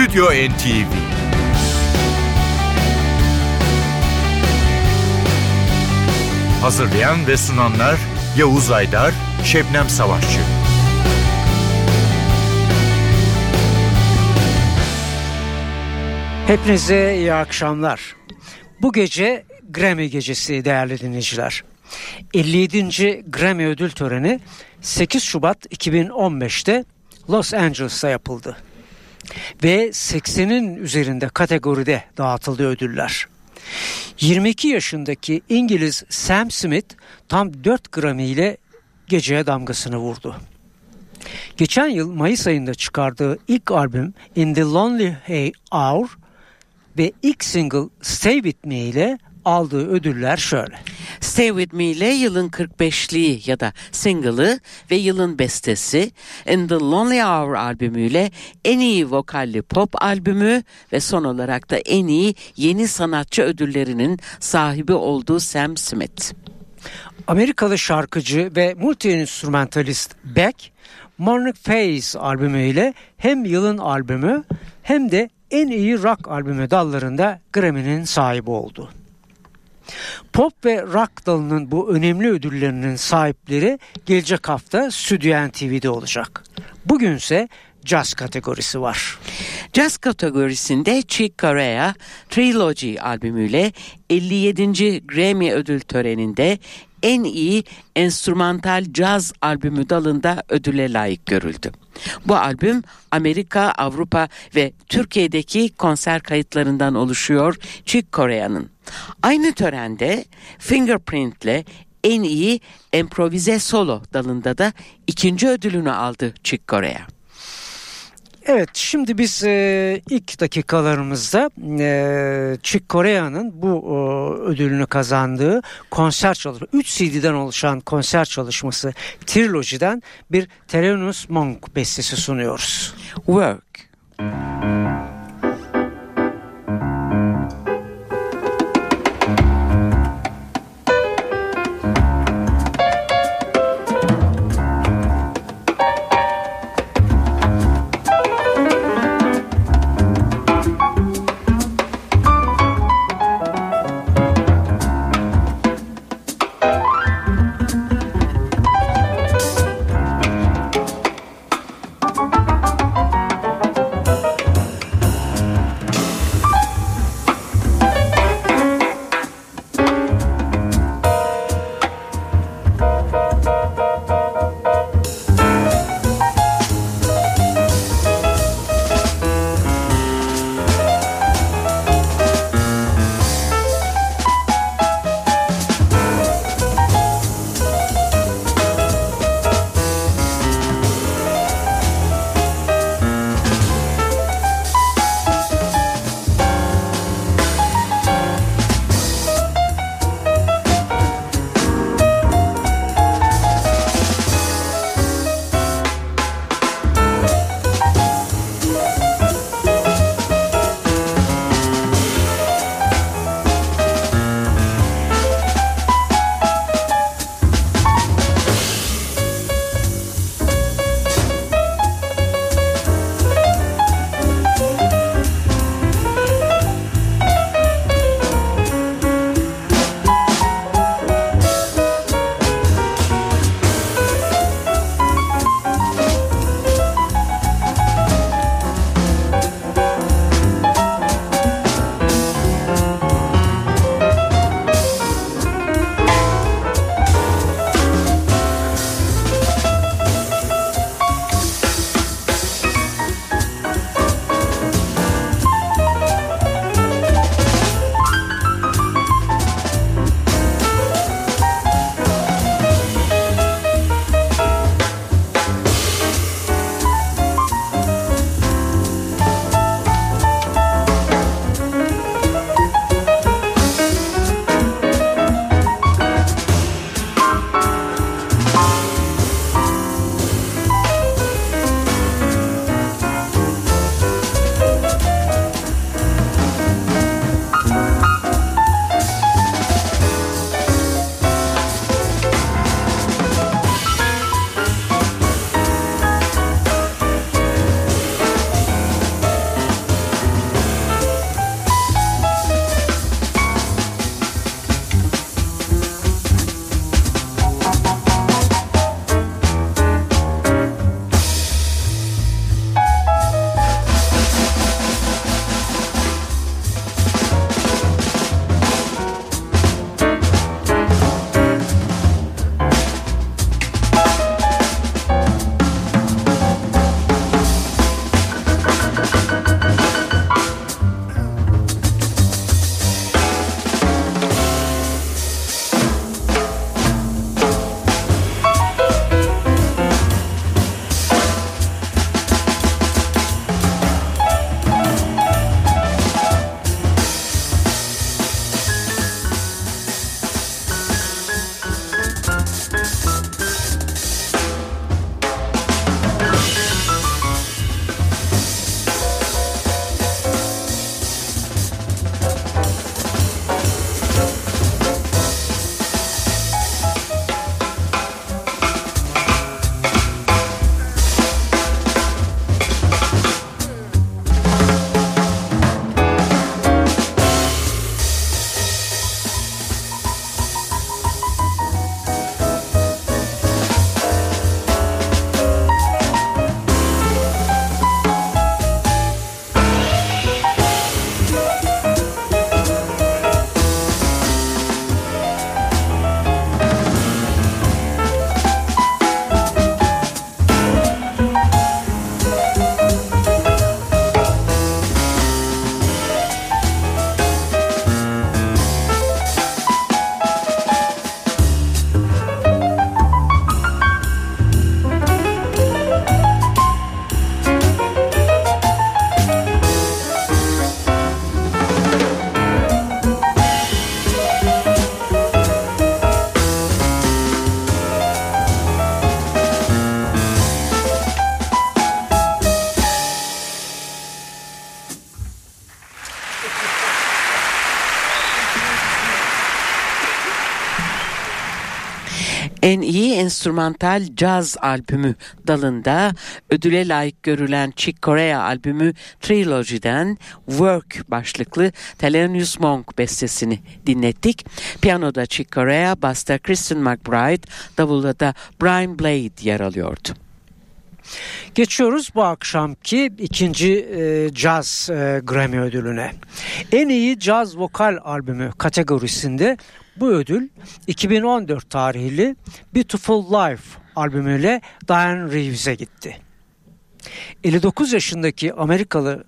Stüdyo NTV Hazırlayan ve sunanlar Yavuz Aydar, Şebnem Savaşçı. Hepinize iyi akşamlar. Bu gece Grammy gecesi değerli dinleyiciler. 57. Grammy ödül töreni 8 Şubat 2015'te Los Angeles'ta yapıldı. Ve 80'in üzerinde kategoride dağıtıldı ödüller. 22 yaşındaki İngiliz Sam Smith tam 4 Grammy ile geceye damgasını vurdu. Geçen yıl Mayıs ayında çıkardığı ilk albüm In the Lonely Hay Hour ve ilk single Stay With Me ile aldığı ödüller şöyle. Stay With Me ile yılın 45'liği ya da single'ı ve yılın bestesi In The Lonely Hour albümüyle en iyi vokalli pop albümü ve son olarak da en iyi yeni sanatçı ödüllerinin sahibi olduğu Sam Smith. Amerikalı şarkıcı ve multi-instrumentalist Beck, Morning Phase albümüyle hem yılın albümü hem de en iyi rock albümü dallarında Grammy'nin sahibi oldu. Pop ve rock dalının bu önemli ödüllerinin sahipleri gelecek hafta Stüdyo NTV'de olacak. Bugünse Jazz kategorisi var. Jazz kategorisinde Chick Corea Trilogy albümüyle 57. Grammy ödül töreninde en iyi enstrümantal caz albümü dalında ödüle layık görüldü. Bu albüm Amerika, Avrupa ve Türkiye'deki konser kayıtlarından oluşuyor Chick Corea'nın. Aynı törende Fingerprint'le en iyi improvize solo dalında da ikinci ödülünü aldı Chick Corea. Evet şimdi biz e, ilk dakikalarımızda e, Chick Corea'nın bu e, ödülünü kazandığı konser çalışması 3 CD'den oluşan konser çalışması Trilogy'den bir Thelonious Monk bestesi sunuyoruz. Work. En enstrümantal caz albümü dalında ödüle layık görülen Chick Corea albümü Trilogy'den Work başlıklı Thelonious Monk bestesini dinlettik. Piyanoda Chick Corea, basta Kristen McBride, davulda da Brian Blade yer alıyordu. Geçiyoruz bu akşamki ikinci e, caz e, Grammy ödülüne. En iyi caz vokal albümü kategorisinde bu ödül 2014 tarihli Beautiful Life albümüyle Diane Reeves'e gitti. 59 yaşındaki Amerikalı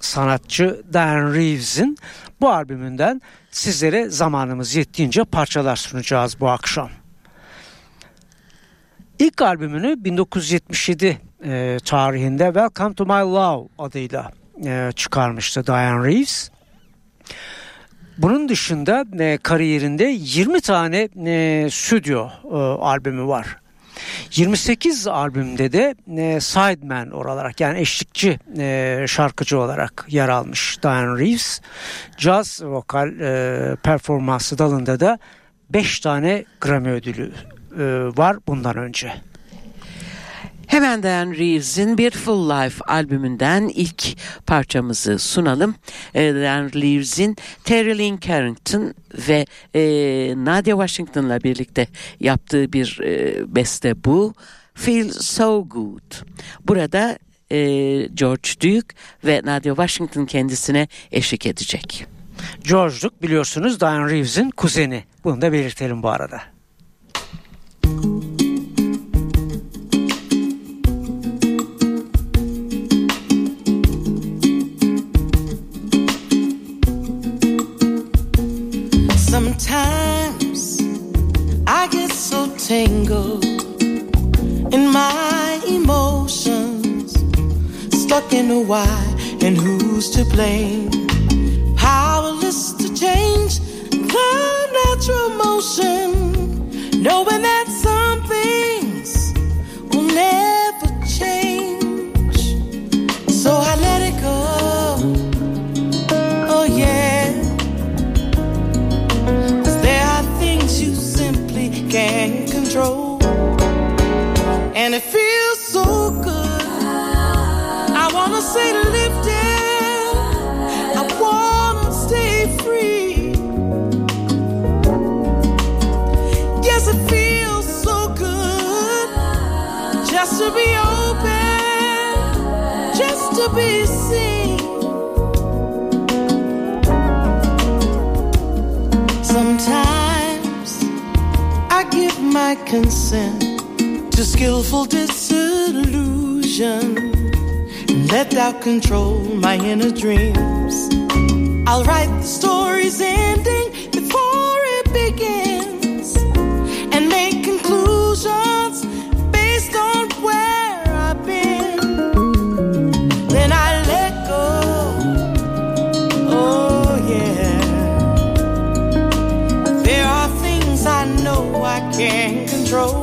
sanatçı Diane Reeves'in bu albümünden sizlere zamanımız yettiğince parçalar sunacağız bu akşam. İlk albümünü 1977 e, tarihinde Welcome to My Love adıyla e, çıkarmıştı Diane Reeves. Bunun dışında e, kariyerinde 20 tane e, stüdyo e, albümü var. 28 albümde de e, sideman olarak yani eşlikçi e, şarkıcı olarak yer almış Diane Reeves. Jazz vokal e, performansı dalında da 5 tane Grammy ödülü e, var bundan önce. Hemen Diane Reeves'in Beautiful Life albümünden ilk parçamızı sunalım. E, Diane Reeves'in Terry Lynn Carrington ve e, Nadia Washington'la birlikte yaptığı bir e, beste bu. Feel So Good. Burada e, George Duke ve Nadia Washington kendisine eşlik edecek. George Duke biliyorsunuz Diane Reeves'in kuzeni. Bunu da belirtelim bu arada. Sometimes I get so tangled in my emotions, stuck in a why and who's to blame. Powerless to change the natural motion, knowing that some can't control. And it feels so good. I wanna say lifted. I wanna stay free. Yes, it feels so good just to be open, just to be seen. Give my consent to skillful disillusion let doubt control my inner dreams. I'll write the story's ending before it begins and make conclusions control.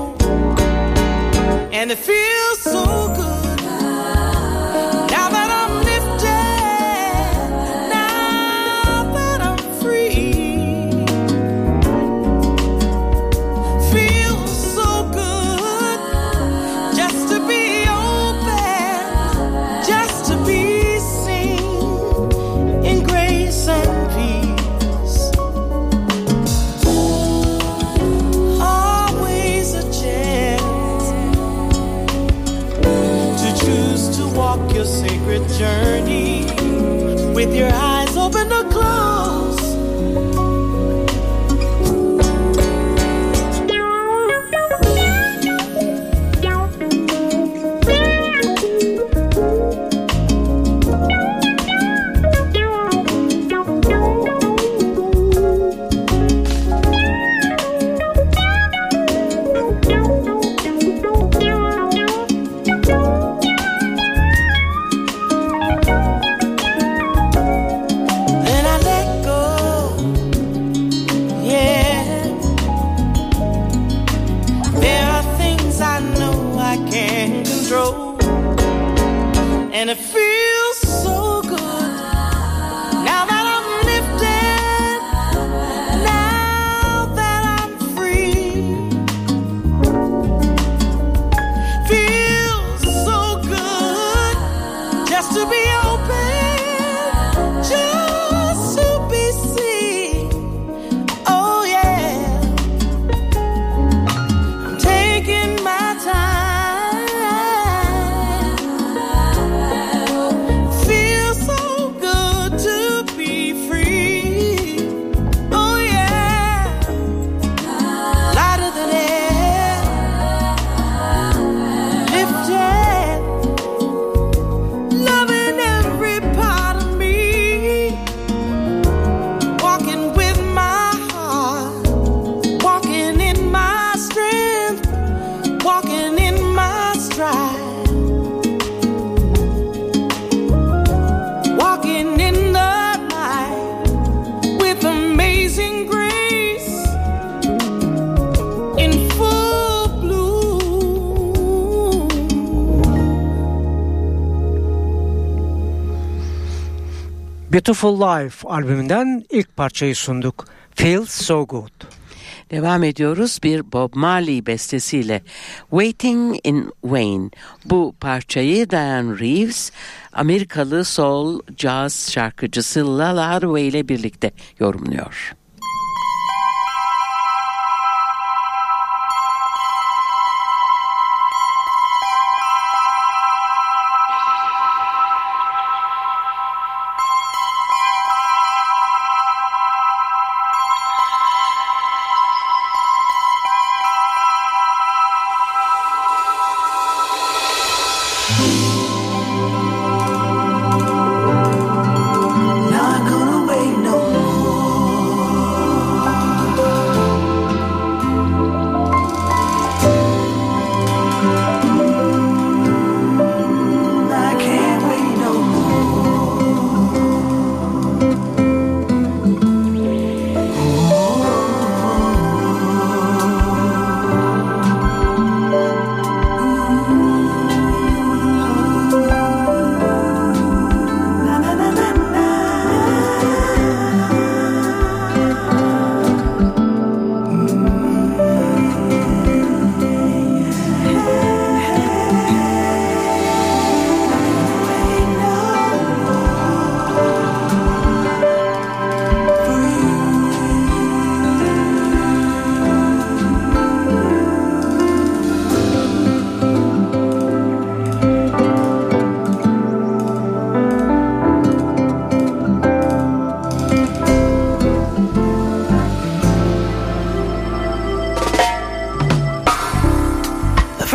With your eyes Beautiful Life albümünden ilk parçayı sunduk. Feels So Good. Devam ediyoruz bir Bob Marley bestesiyle Waiting in Vain. Bu parçayı Diane Reeves Amerikalı soul jazz şarkıcısı Lala Hathaway ile birlikte yorumluyor.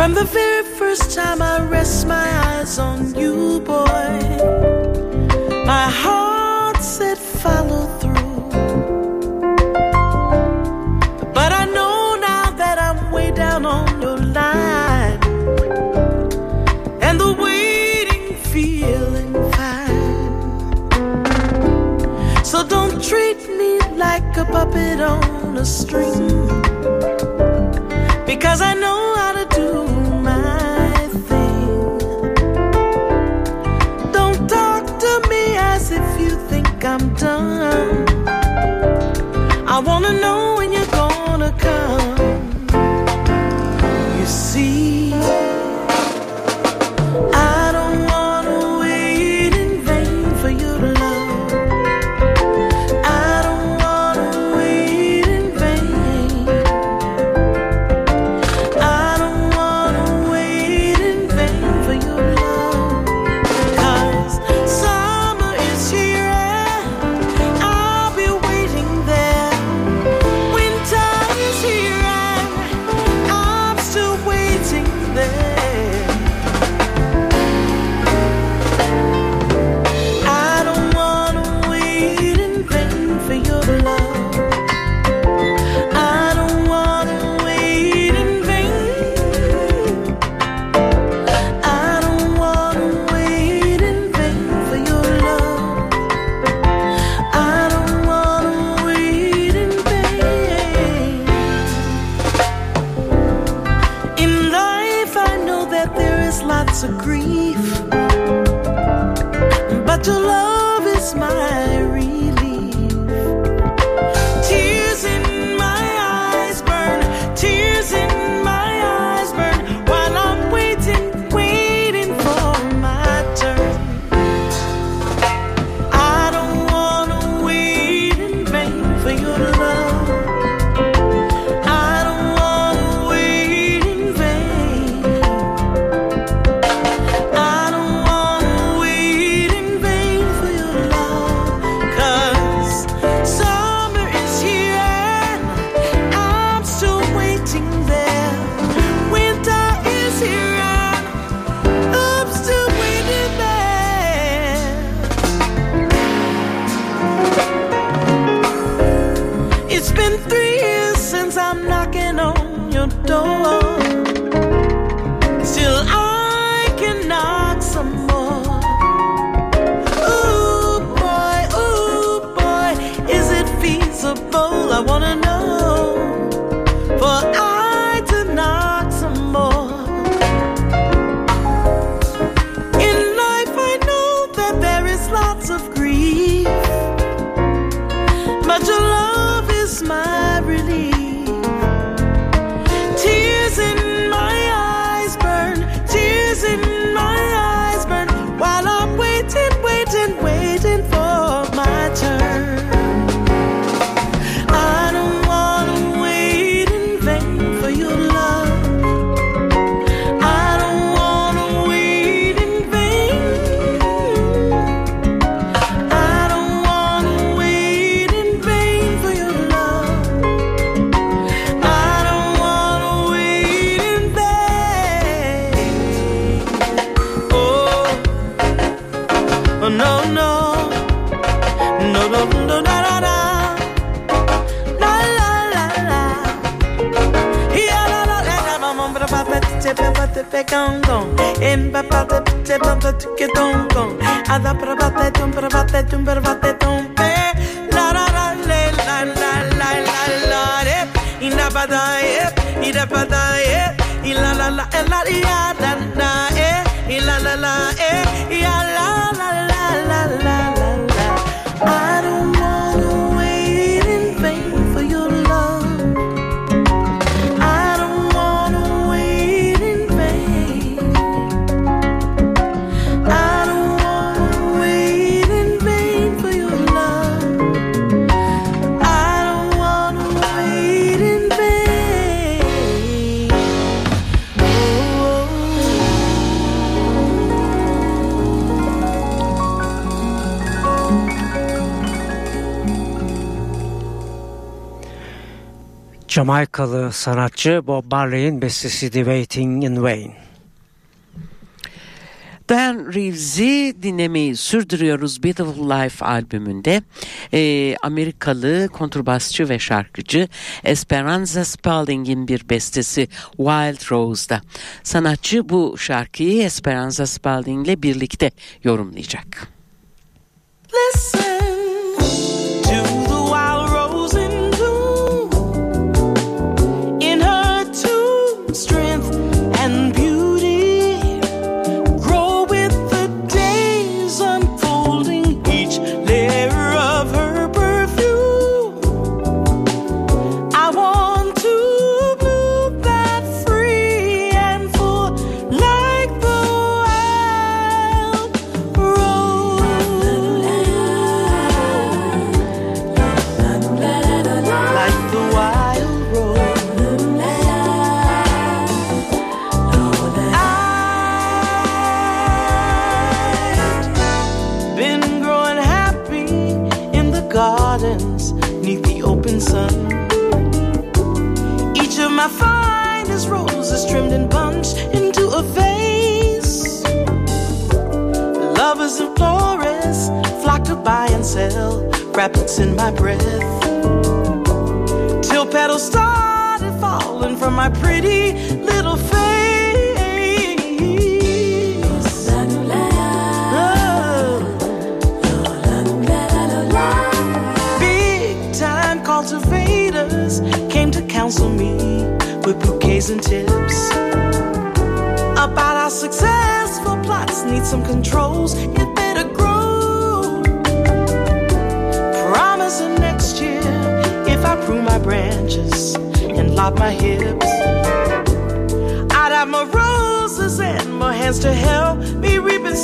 From the very first time I rest my eyes on you, boy, my heart said follow through. But I know now that I'm way down on your line, and the waiting feeling fine. So don't treat me like a puppet on a string, because I know think I'm done. I wanna know I wanna know no, no, no, no, no, no, no, no. La la la la. Yeah, la la la la. Mama, ba ba ba te ba ba te be gone gone. Em ba ba te te ba ba te get gone gone. Ada ba ba te dum ba ba te dum ba ba te dum be. La la la la la la la la la. Re. Ina ba da e. Ina ba da e. Ila la la e la ya la la e. Ila la la e. Ya la la la la Jamaikalı sanatçı Bob Marley'in bestesiydi Waiting in Vain. Dan Reeves'i dinlemeyi sürdürüyoruz Beautiful Life albümünde. Ee, Amerikalı kontrbasçı ve şarkıcı Esperanza Spalding'in bir bestesi Wild Rose'da. Sanatçı bu şarkıyı Esperanza Spalding ile birlikte yorumlayacak. Listen Lovers and florists flock to buy and sell rabbits in my breath. Till petals started falling from my pretty little face. Oh. Big time cultivators came to counsel me with bouquets and tips about how successful plots need some controls. It better grow. Promising next year, if I prune my branches and lop my hips, I'd have more roses and more hands to help me reap and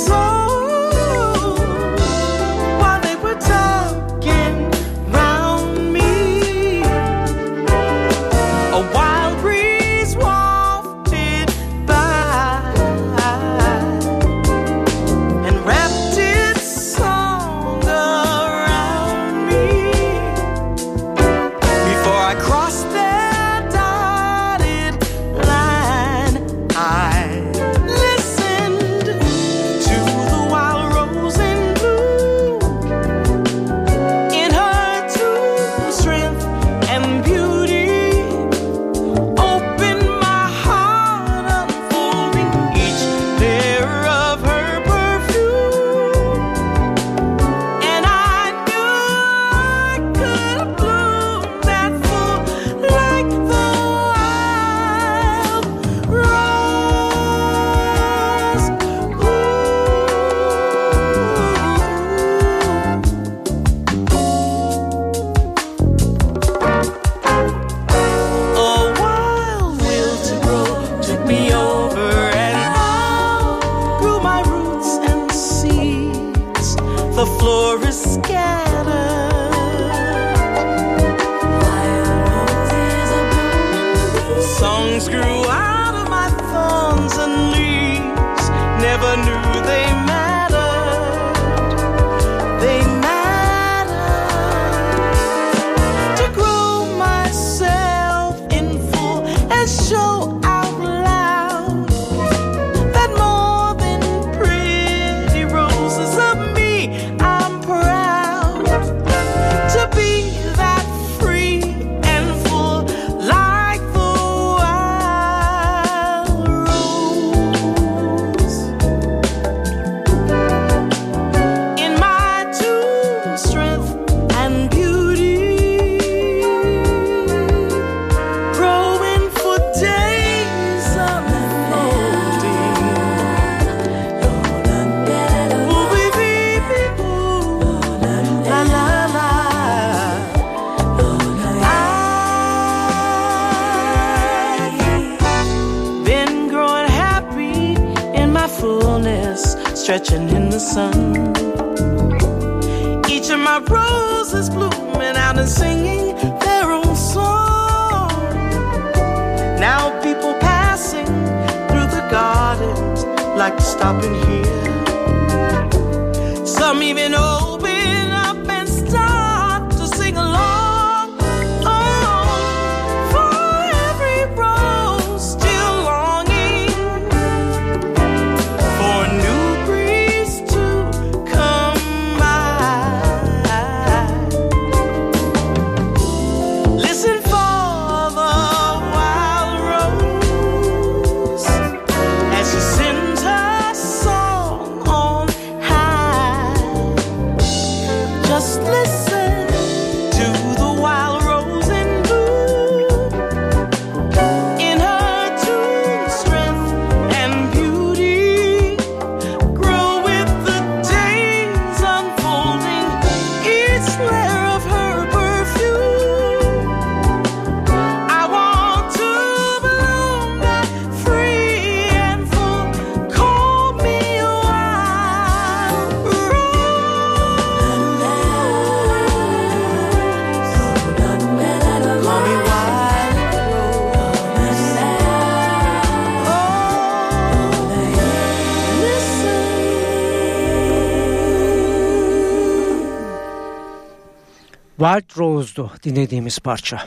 Wild Rose'du dinlediğimiz parça.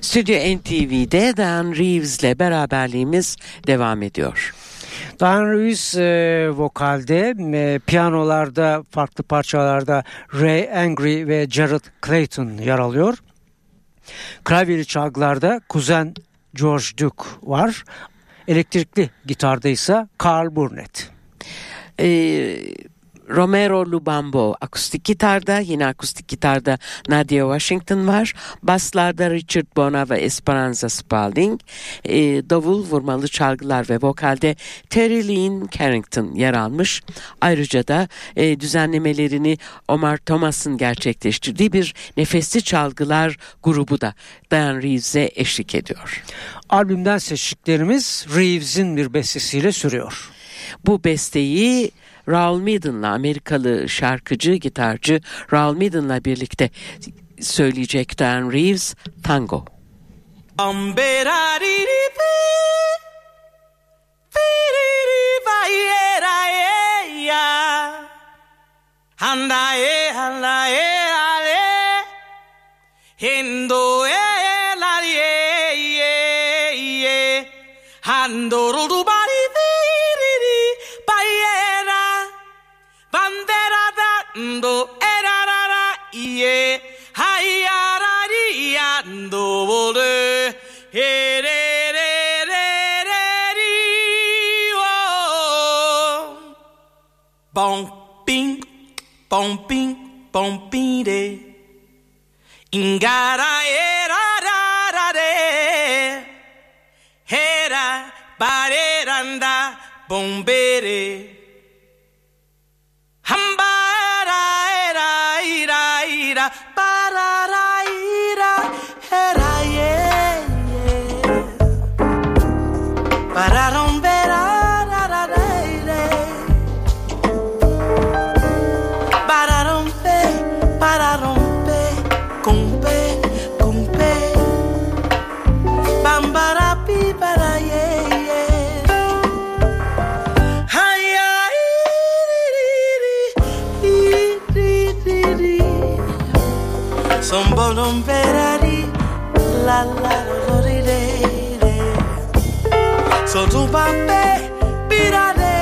Stüdyo NTV'de Dan Reeves'le beraberliğimiz devam ediyor. Dan Reeves e, vokalde, e, piyanolarda, farklı parçalarda Ray Angry ve Jared Clayton yer alıyor. Klavyeli çalgılarda kuzen George Duke var. Elektrikli gitarda ise Carl Burnett. Ee, Romero Lubambo akustik gitarda yine akustik gitarda Nadia Washington var. Baslarda Richard Bona ve Esperanza Spalding. Ee, davul vurmalı çalgılar ve vokalde Terry Lynn Carrington yer almış. Ayrıca da e, düzenlemelerini Omar Thomas'ın gerçekleştirdiği bir nefesli çalgılar grubu da Diane Reeves'e eşlik ediyor. Albümden seçtiklerimiz Reeves'in bir bestesiyle sürüyor. Bu besteyi Raul Midden'la Amerikalı şarkıcı, gitarcı Raul Midden'la birlikte söyleyecek Diane Reeves Tango. Hendo, e, la, ye, ye, ye. yeah. Hi, ya, da, di, re re re re hey, de. Bom ping, bom ping, bom ping de. Ingara era ra ra de. Hera bareranda bombere. Some bottom berari la la la di de de. So tu pape pirade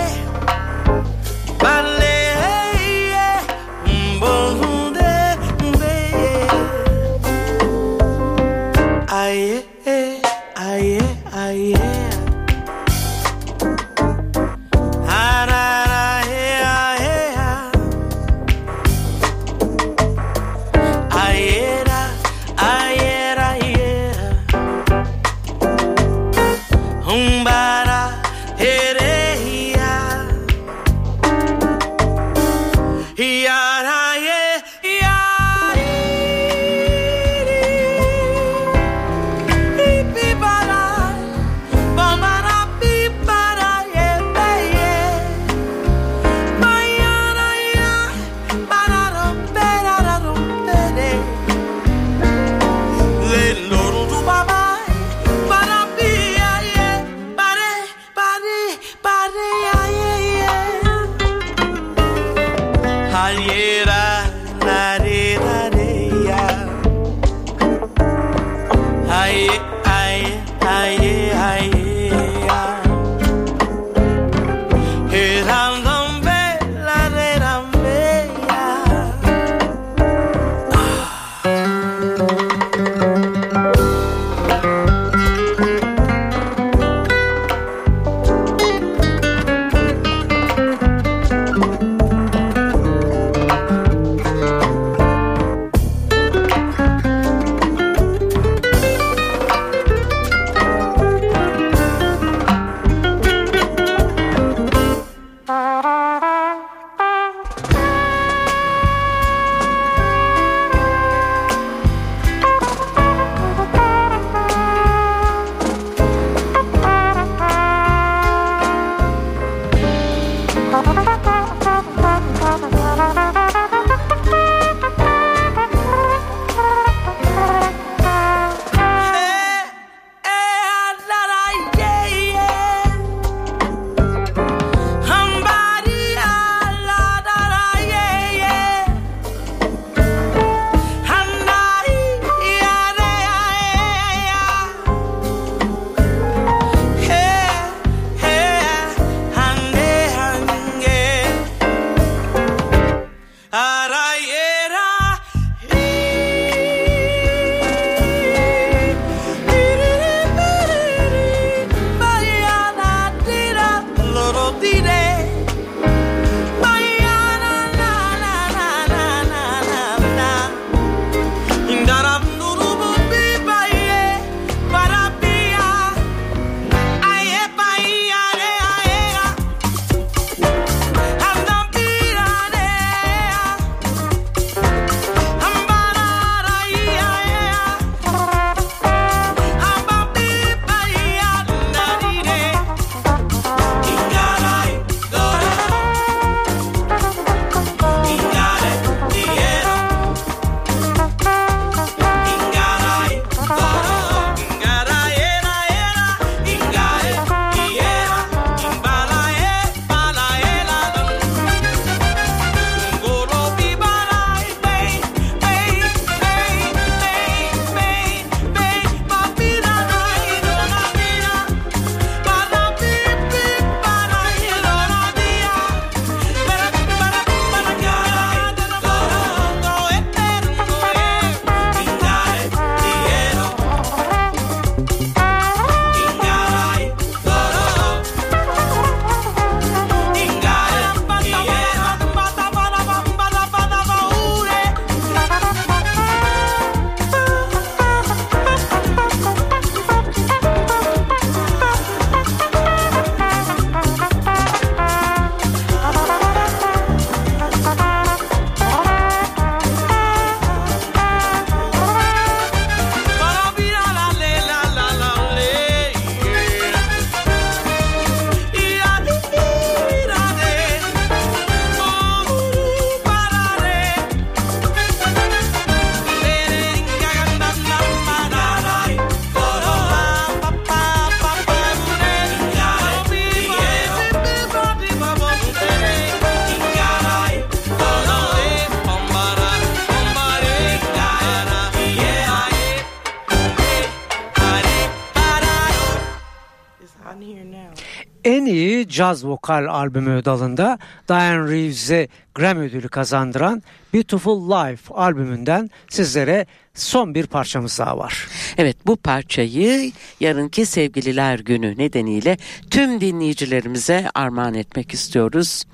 caz vokal albümü dalında Diane Reeves'e Grammy ödülü kazandıran Beautiful Life albümünden sizlere son bir parçamız daha var. Evet bu parçayı yarınki sevgililer günü nedeniyle tüm dinleyicilerimize armağan etmek istiyoruz.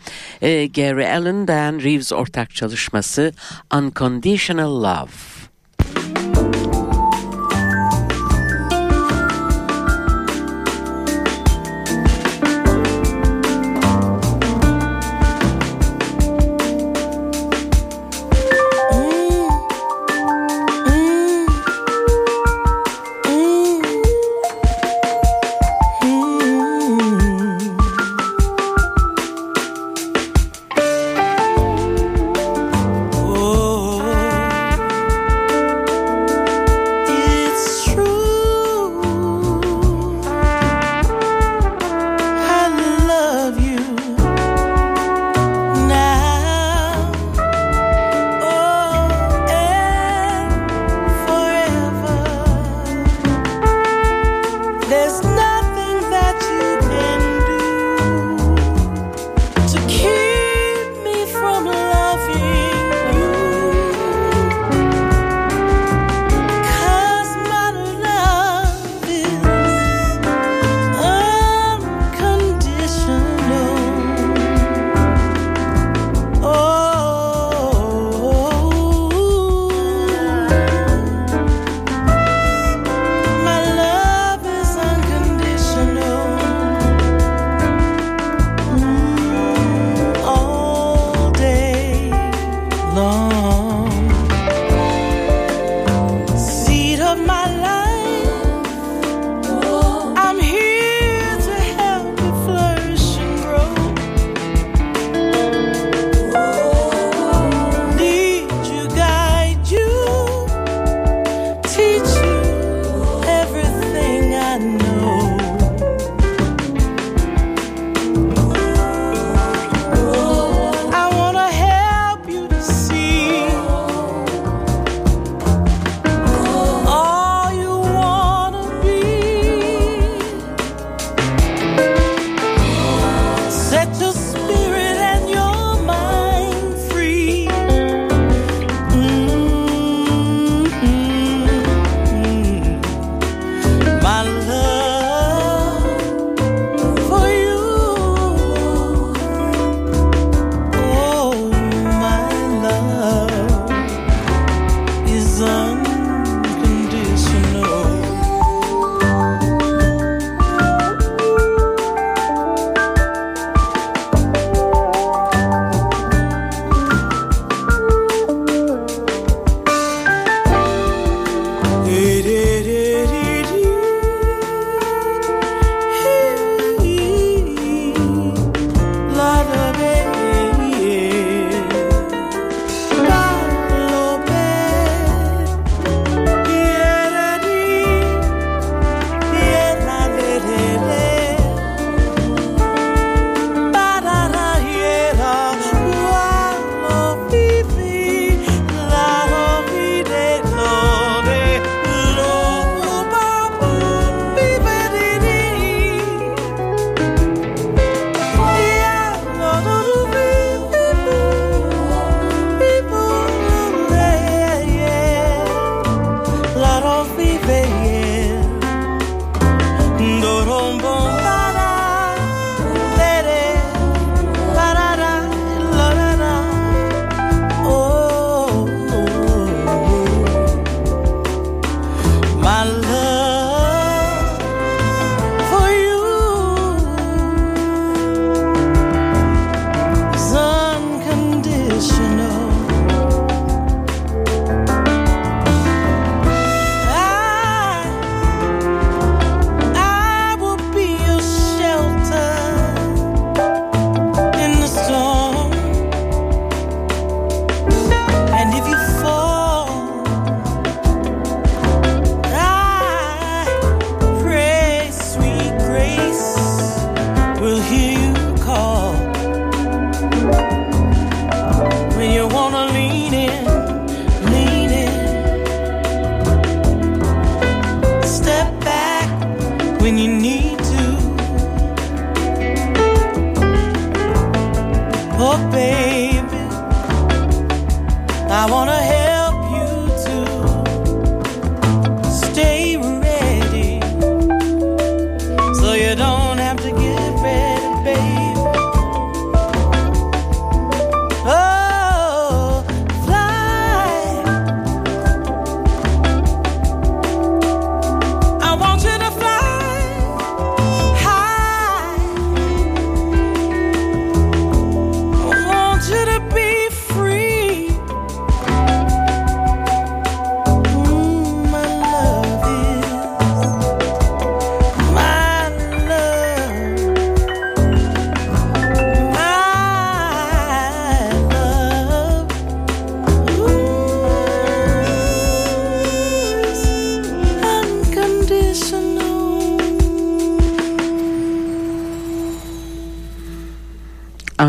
Ee, Gary Allen, Diane Reeves ortak çalışması Unconditional Love.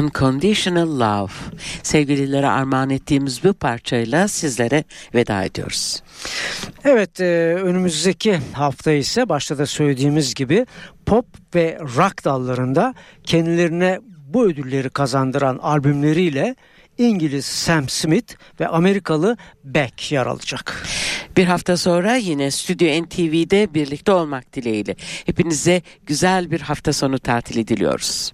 Unconditional Love. Sevgililere armağan ettiğimiz bu parçayla sizlere veda ediyoruz. Evet e, önümüzdeki hafta ise başta da söylediğimiz gibi pop ve rock dallarında kendilerine bu ödülleri kazandıran albümleriyle İngiliz Sam Smith ve Amerikalı Beck yer alacak. Bir hafta sonra yine Stüdyo NTV'de birlikte olmak dileğiyle. Hepinize güzel bir hafta sonu tatili diliyoruz.